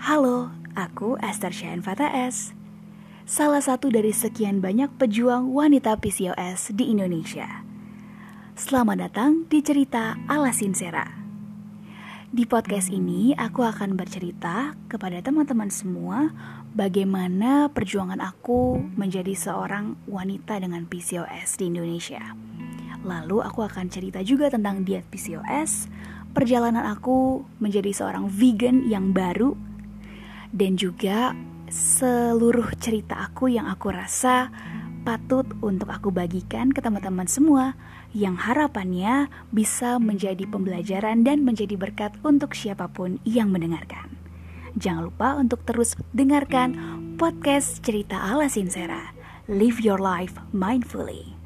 Halo, aku Esther Syahan Fata S. Salah satu dari sekian banyak pejuang wanita PCOS di Indonesia. Selamat datang di cerita ala Sinsera. Di podcast ini aku akan bercerita kepada teman-teman semua bagaimana perjuangan aku menjadi seorang wanita dengan PCOS di Indonesia. Lalu aku akan cerita juga tentang diet PCOS, perjalanan aku menjadi seorang vegan yang baru, dan juga seluruh cerita aku yang aku rasa patut untuk aku bagikan ke teman-teman semua yang harapannya bisa menjadi pembelajaran dan menjadi berkat untuk siapa pun yang mendengarkan. Jangan lupa untuk terus dengarkan podcast cerita ala Sinsera. Live your life mindfully.